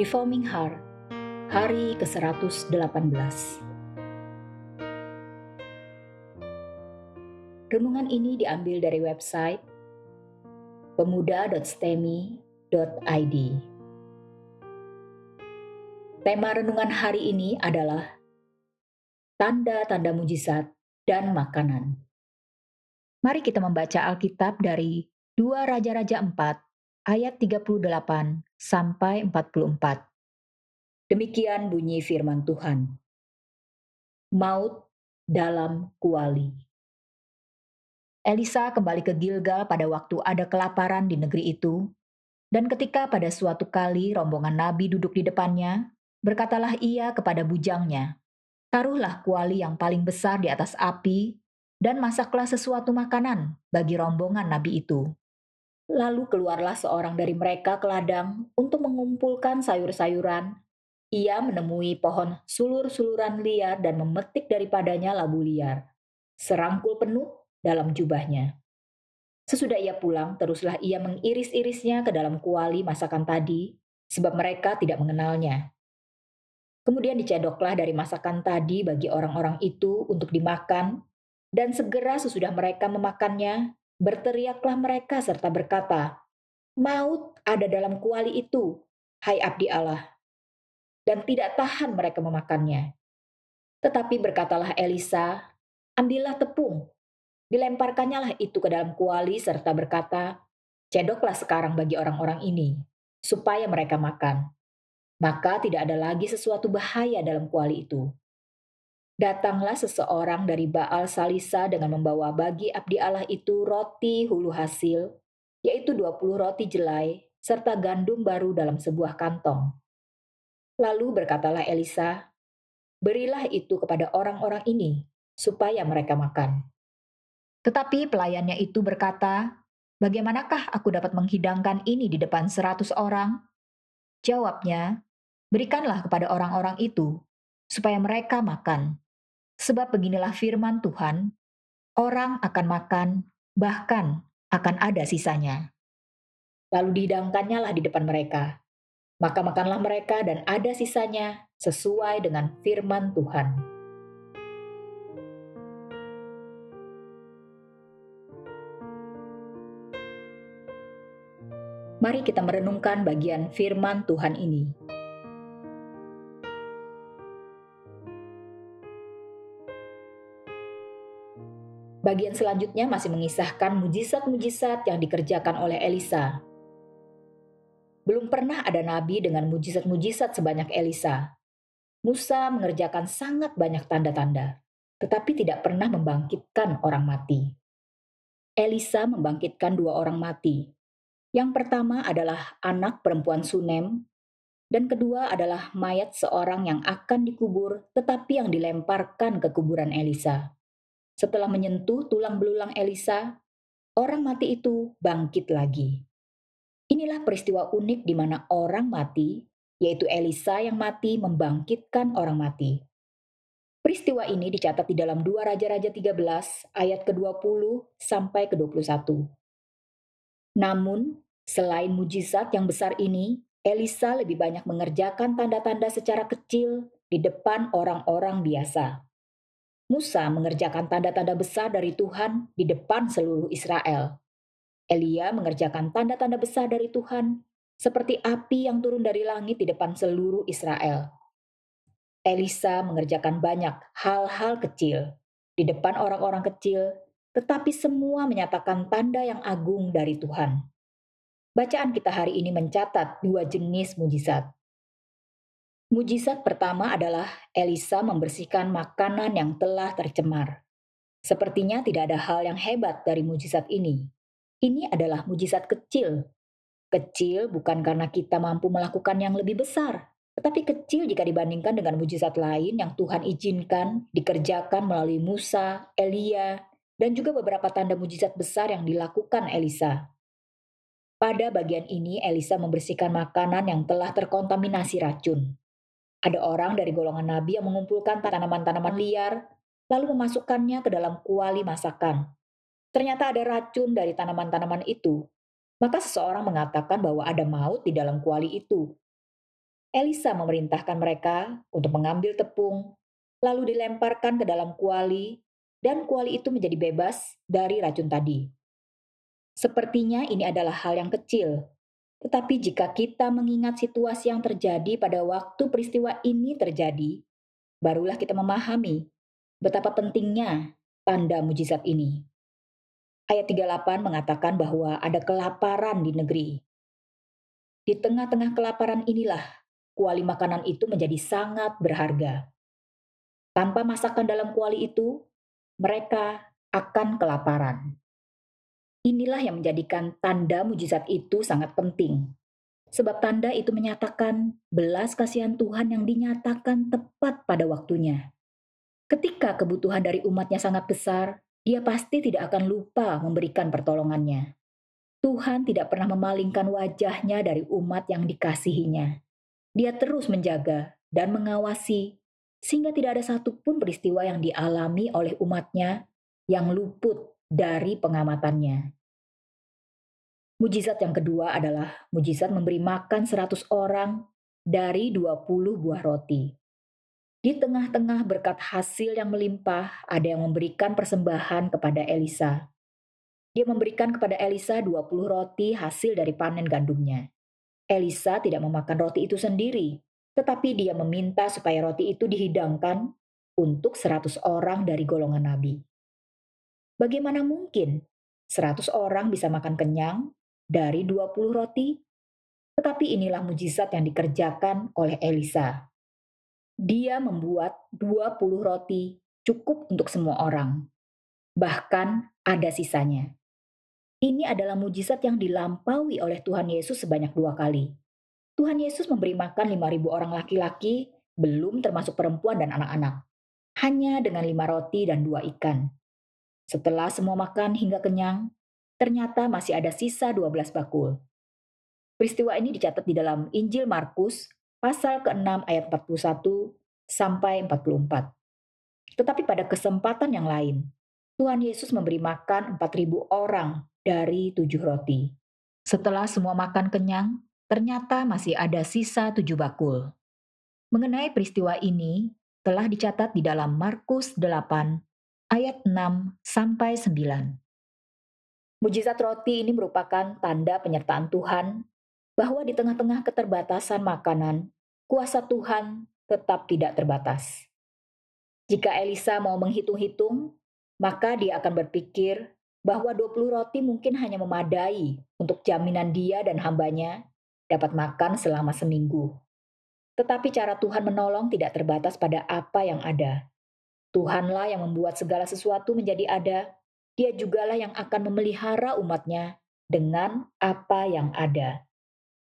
Reforming Heart, hari ke-118. Renungan ini diambil dari website pemuda.stemi.id. Tema renungan hari ini adalah tanda-tanda mujizat dan makanan. Mari kita membaca Alkitab dari 2 Raja-Raja 4 ayat 38 sampai 44. Demikian bunyi firman Tuhan. Maut dalam kuali. Elisa kembali ke Gilgal pada waktu ada kelaparan di negeri itu, dan ketika pada suatu kali rombongan nabi duduk di depannya, berkatalah ia kepada bujangnya, Taruhlah kuali yang paling besar di atas api, dan masaklah sesuatu makanan bagi rombongan nabi itu. Lalu keluarlah seorang dari mereka ke ladang untuk mengumpulkan sayur-sayuran. Ia menemui pohon sulur-suluran liar dan memetik daripadanya labu liar, serangkul penuh dalam jubahnya. Sesudah ia pulang, teruslah ia mengiris-irisnya ke dalam kuali masakan tadi, sebab mereka tidak mengenalnya. Kemudian dicedoklah dari masakan tadi bagi orang-orang itu untuk dimakan, dan segera sesudah mereka memakannya, Berteriaklah mereka serta berkata, Maut ada dalam kuali itu, hai abdi Allah. Dan tidak tahan mereka memakannya. Tetapi berkatalah Elisa, ambillah tepung, dilemparkannya lah itu ke dalam kuali serta berkata, cedoklah sekarang bagi orang-orang ini, supaya mereka makan. Maka tidak ada lagi sesuatu bahaya dalam kuali itu. Datanglah seseorang dari Baal Salisa dengan membawa bagi abdi Allah itu roti hulu hasil, yaitu 20 roti jelai, serta gandum baru dalam sebuah kantong. Lalu berkatalah Elisa, berilah itu kepada orang-orang ini, supaya mereka makan. Tetapi pelayannya itu berkata, bagaimanakah aku dapat menghidangkan ini di depan seratus orang? Jawabnya, berikanlah kepada orang-orang itu, supaya mereka makan. Sebab beginilah firman Tuhan, orang akan makan, bahkan akan ada sisanya. Lalu dihidangkannya lah di depan mereka. Maka makanlah mereka dan ada sisanya sesuai dengan firman Tuhan. Mari kita merenungkan bagian firman Tuhan ini. Bagian selanjutnya masih mengisahkan mujizat-mujizat yang dikerjakan oleh Elisa. Belum pernah ada nabi dengan mujizat-mujizat sebanyak Elisa. Musa mengerjakan sangat banyak tanda-tanda, tetapi tidak pernah membangkitkan orang mati. Elisa membangkitkan dua orang mati. Yang pertama adalah anak perempuan Sunem, dan kedua adalah mayat seorang yang akan dikubur, tetapi yang dilemparkan ke kuburan Elisa. Setelah menyentuh tulang belulang Elisa, orang mati itu bangkit lagi. Inilah peristiwa unik di mana orang mati, yaitu Elisa yang mati membangkitkan orang mati. Peristiwa ini dicatat di dalam 2 Raja-Raja 13 ayat ke-20 sampai ke-21. Namun, selain mujizat yang besar ini, Elisa lebih banyak mengerjakan tanda-tanda secara kecil di depan orang-orang biasa. Musa mengerjakan tanda-tanda besar dari Tuhan di depan seluruh Israel. Elia mengerjakan tanda-tanda besar dari Tuhan, seperti api yang turun dari langit di depan seluruh Israel. Elisa mengerjakan banyak hal-hal kecil di depan orang-orang kecil, tetapi semua menyatakan tanda yang agung dari Tuhan. Bacaan kita hari ini mencatat dua jenis mujizat. Mujizat pertama adalah Elisa membersihkan makanan yang telah tercemar. Sepertinya tidak ada hal yang hebat dari mujizat ini. Ini adalah mujizat kecil. Kecil bukan karena kita mampu melakukan yang lebih besar, tetapi kecil jika dibandingkan dengan mujizat lain yang Tuhan izinkan dikerjakan melalui Musa, Elia, dan juga beberapa tanda mujizat besar yang dilakukan Elisa. Pada bagian ini, Elisa membersihkan makanan yang telah terkontaminasi racun. Ada orang dari golongan nabi yang mengumpulkan tanaman-tanaman liar, lalu memasukkannya ke dalam kuali masakan. Ternyata ada racun dari tanaman-tanaman itu. Maka seseorang mengatakan bahwa ada maut di dalam kuali itu. Elisa memerintahkan mereka untuk mengambil tepung, lalu dilemparkan ke dalam kuali, dan kuali itu menjadi bebas dari racun tadi. Sepertinya ini adalah hal yang kecil, tetapi jika kita mengingat situasi yang terjadi pada waktu peristiwa ini terjadi, barulah kita memahami betapa pentingnya tanda mujizat ini. Ayat 38 mengatakan bahwa ada kelaparan di negeri. Di tengah-tengah kelaparan inilah kuali makanan itu menjadi sangat berharga. Tanpa masakan dalam kuali itu, mereka akan kelaparan. Inilah yang menjadikan tanda mujizat itu sangat penting. Sebab tanda itu menyatakan belas kasihan Tuhan yang dinyatakan tepat pada waktunya. Ketika kebutuhan dari umatnya sangat besar, dia pasti tidak akan lupa memberikan pertolongannya. Tuhan tidak pernah memalingkan wajahnya dari umat yang dikasihinya. Dia terus menjaga dan mengawasi sehingga tidak ada satupun peristiwa yang dialami oleh umatnya yang luput dari pengamatannya. Mujizat yang kedua adalah mujizat memberi makan seratus orang dari dua puluh buah roti. Di tengah-tengah berkat hasil yang melimpah, ada yang memberikan persembahan kepada Elisa. Dia memberikan kepada Elisa dua puluh roti hasil dari panen gandumnya. Elisa tidak memakan roti itu sendiri, tetapi dia meminta supaya roti itu dihidangkan untuk seratus orang dari golongan nabi. Bagaimana mungkin seratus orang bisa makan kenyang dari dua puluh roti? Tetapi inilah mujizat yang dikerjakan oleh Elisa. Dia membuat dua puluh roti cukup untuk semua orang. Bahkan ada sisanya. Ini adalah mujizat yang dilampaui oleh Tuhan Yesus sebanyak dua kali. Tuhan Yesus memberi makan 5.000 orang laki-laki, belum termasuk perempuan dan anak-anak. Hanya dengan lima roti dan dua ikan. Setelah semua makan hingga kenyang, ternyata masih ada sisa 12 bakul. Peristiwa ini dicatat di dalam Injil Markus pasal ke-6 ayat 41 sampai 44. Tetapi pada kesempatan yang lain, Tuhan Yesus memberi makan 4.000 orang dari tujuh roti. Setelah semua makan kenyang, ternyata masih ada sisa tujuh bakul. Mengenai peristiwa ini, telah dicatat di dalam Markus 8 ayat 6 sampai 9. Mujizat roti ini merupakan tanda penyertaan Tuhan bahwa di tengah-tengah keterbatasan makanan, kuasa Tuhan tetap tidak terbatas. Jika Elisa mau menghitung-hitung, maka dia akan berpikir bahwa 20 roti mungkin hanya memadai untuk jaminan dia dan hambanya dapat makan selama seminggu. Tetapi cara Tuhan menolong tidak terbatas pada apa yang ada. Tuhanlah yang membuat segala sesuatu menjadi ada. Dia jugalah yang akan memelihara umatnya dengan apa yang ada.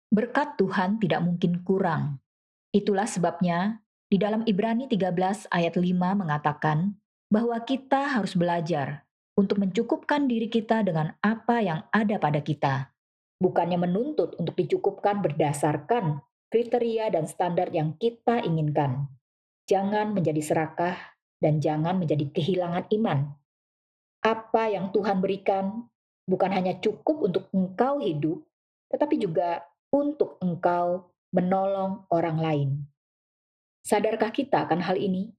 Berkat Tuhan tidak mungkin kurang. Itulah sebabnya di dalam Ibrani 13 ayat 5 mengatakan bahwa kita harus belajar untuk mencukupkan diri kita dengan apa yang ada pada kita, bukannya menuntut untuk dicukupkan berdasarkan kriteria dan standar yang kita inginkan. Jangan menjadi serakah dan jangan menjadi kehilangan iman. Apa yang Tuhan berikan bukan hanya cukup untuk engkau hidup, tetapi juga untuk engkau menolong orang lain. Sadarkah kita akan hal ini?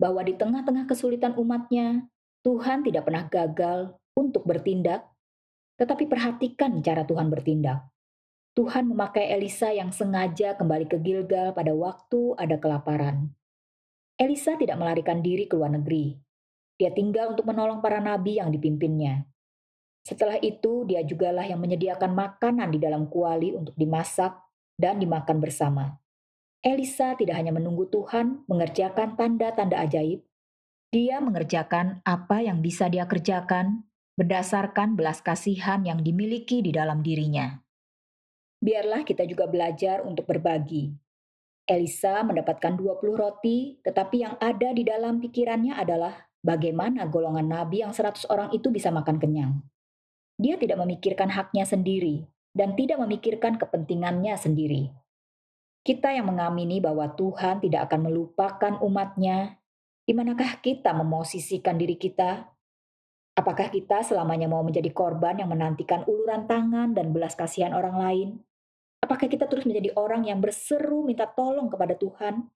Bahwa di tengah-tengah kesulitan umatnya, Tuhan tidak pernah gagal untuk bertindak, tetapi perhatikan cara Tuhan bertindak. Tuhan memakai Elisa yang sengaja kembali ke Gilgal pada waktu ada kelaparan. Elisa tidak melarikan diri ke luar negeri. Dia tinggal untuk menolong para nabi yang dipimpinnya. Setelah itu, dia jugalah yang menyediakan makanan di dalam kuali untuk dimasak dan dimakan bersama. Elisa tidak hanya menunggu Tuhan mengerjakan tanda-tanda ajaib, dia mengerjakan apa yang bisa dia kerjakan berdasarkan belas kasihan yang dimiliki di dalam dirinya. Biarlah kita juga belajar untuk berbagi. Elisa mendapatkan 20 roti, tetapi yang ada di dalam pikirannya adalah bagaimana golongan nabi yang 100 orang itu bisa makan kenyang. Dia tidak memikirkan haknya sendiri dan tidak memikirkan kepentingannya sendiri. Kita yang mengamini bahwa Tuhan tidak akan melupakan umatnya di manakah kita memosisikan diri kita? Apakah kita selamanya mau menjadi korban yang menantikan uluran tangan dan belas kasihan orang lain? Apakah kita terus menjadi orang yang berseru minta tolong kepada Tuhan?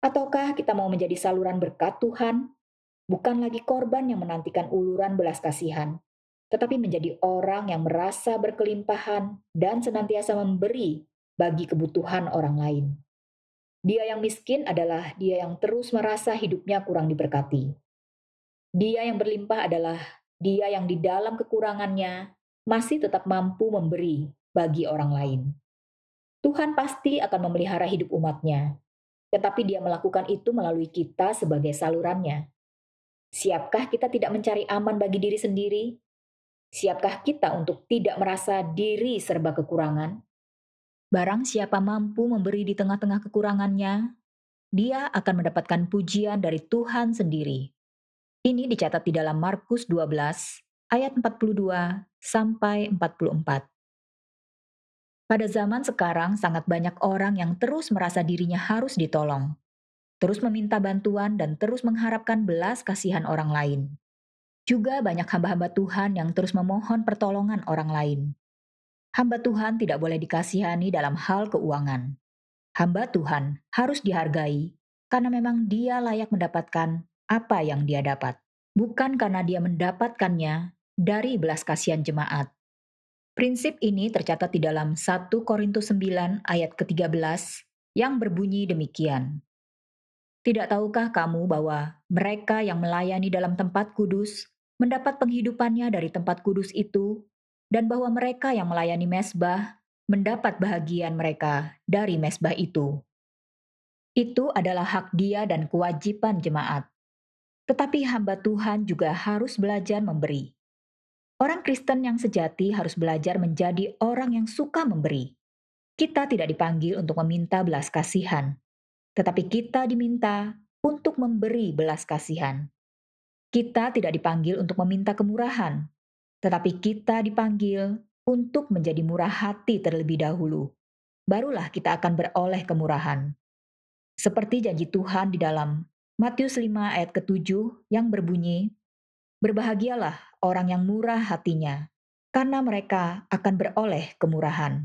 Ataukah kita mau menjadi saluran berkat Tuhan? Bukan lagi korban yang menantikan uluran belas kasihan, tetapi menjadi orang yang merasa berkelimpahan dan senantiasa memberi bagi kebutuhan orang lain. Dia yang miskin adalah dia yang terus merasa hidupnya kurang diberkati. Dia yang berlimpah adalah dia yang di dalam kekurangannya masih tetap mampu memberi bagi orang lain. Tuhan pasti akan memelihara hidup umatnya, tetapi dia melakukan itu melalui kita sebagai salurannya. Siapkah kita tidak mencari aman bagi diri sendiri? Siapkah kita untuk tidak merasa diri serba kekurangan? Barang siapa mampu memberi di tengah-tengah kekurangannya, dia akan mendapatkan pujian dari Tuhan sendiri. Ini dicatat di dalam Markus 12 ayat 42 sampai 44. Pada zaman sekarang sangat banyak orang yang terus merasa dirinya harus ditolong, terus meminta bantuan dan terus mengharapkan belas kasihan orang lain. Juga banyak hamba-hamba Tuhan yang terus memohon pertolongan orang lain hamba Tuhan tidak boleh dikasihani dalam hal keuangan. Hamba Tuhan harus dihargai karena memang dia layak mendapatkan apa yang dia dapat, bukan karena dia mendapatkannya dari belas kasihan jemaat. Prinsip ini tercatat di dalam 1 Korintus 9 ayat ke-13 yang berbunyi demikian. Tidak tahukah kamu bahwa mereka yang melayani dalam tempat kudus mendapat penghidupannya dari tempat kudus itu dan bahwa mereka yang melayani mesbah mendapat bahagian mereka dari mesbah itu. Itu adalah hak dia dan kewajiban jemaat. Tetapi hamba Tuhan juga harus belajar memberi. Orang Kristen yang sejati harus belajar menjadi orang yang suka memberi. Kita tidak dipanggil untuk meminta belas kasihan, tetapi kita diminta untuk memberi belas kasihan. Kita tidak dipanggil untuk meminta kemurahan, tetapi kita dipanggil untuk menjadi murah hati terlebih dahulu. Barulah kita akan beroleh kemurahan. Seperti janji Tuhan di dalam Matius 5 ayat ke-7 yang berbunyi, Berbahagialah orang yang murah hatinya, karena mereka akan beroleh kemurahan.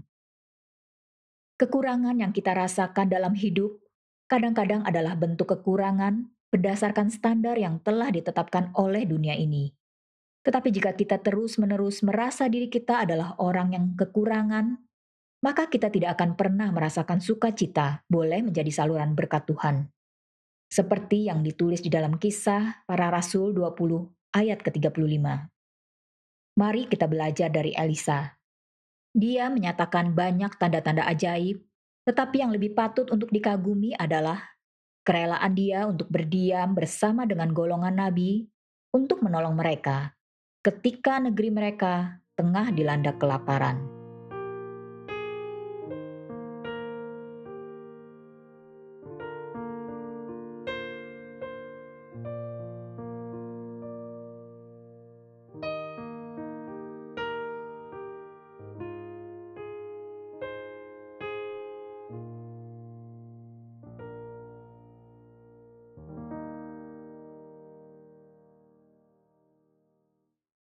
Kekurangan yang kita rasakan dalam hidup kadang-kadang adalah bentuk kekurangan berdasarkan standar yang telah ditetapkan oleh dunia ini. Tetapi jika kita terus-menerus merasa diri kita adalah orang yang kekurangan, maka kita tidak akan pernah merasakan sukacita boleh menjadi saluran berkat Tuhan. Seperti yang ditulis di dalam kisah para rasul 20 ayat ke-35. Mari kita belajar dari Elisa. Dia menyatakan banyak tanda-tanda ajaib, tetapi yang lebih patut untuk dikagumi adalah kerelaan dia untuk berdiam bersama dengan golongan nabi untuk menolong mereka ketika negeri mereka tengah dilanda kelaparan.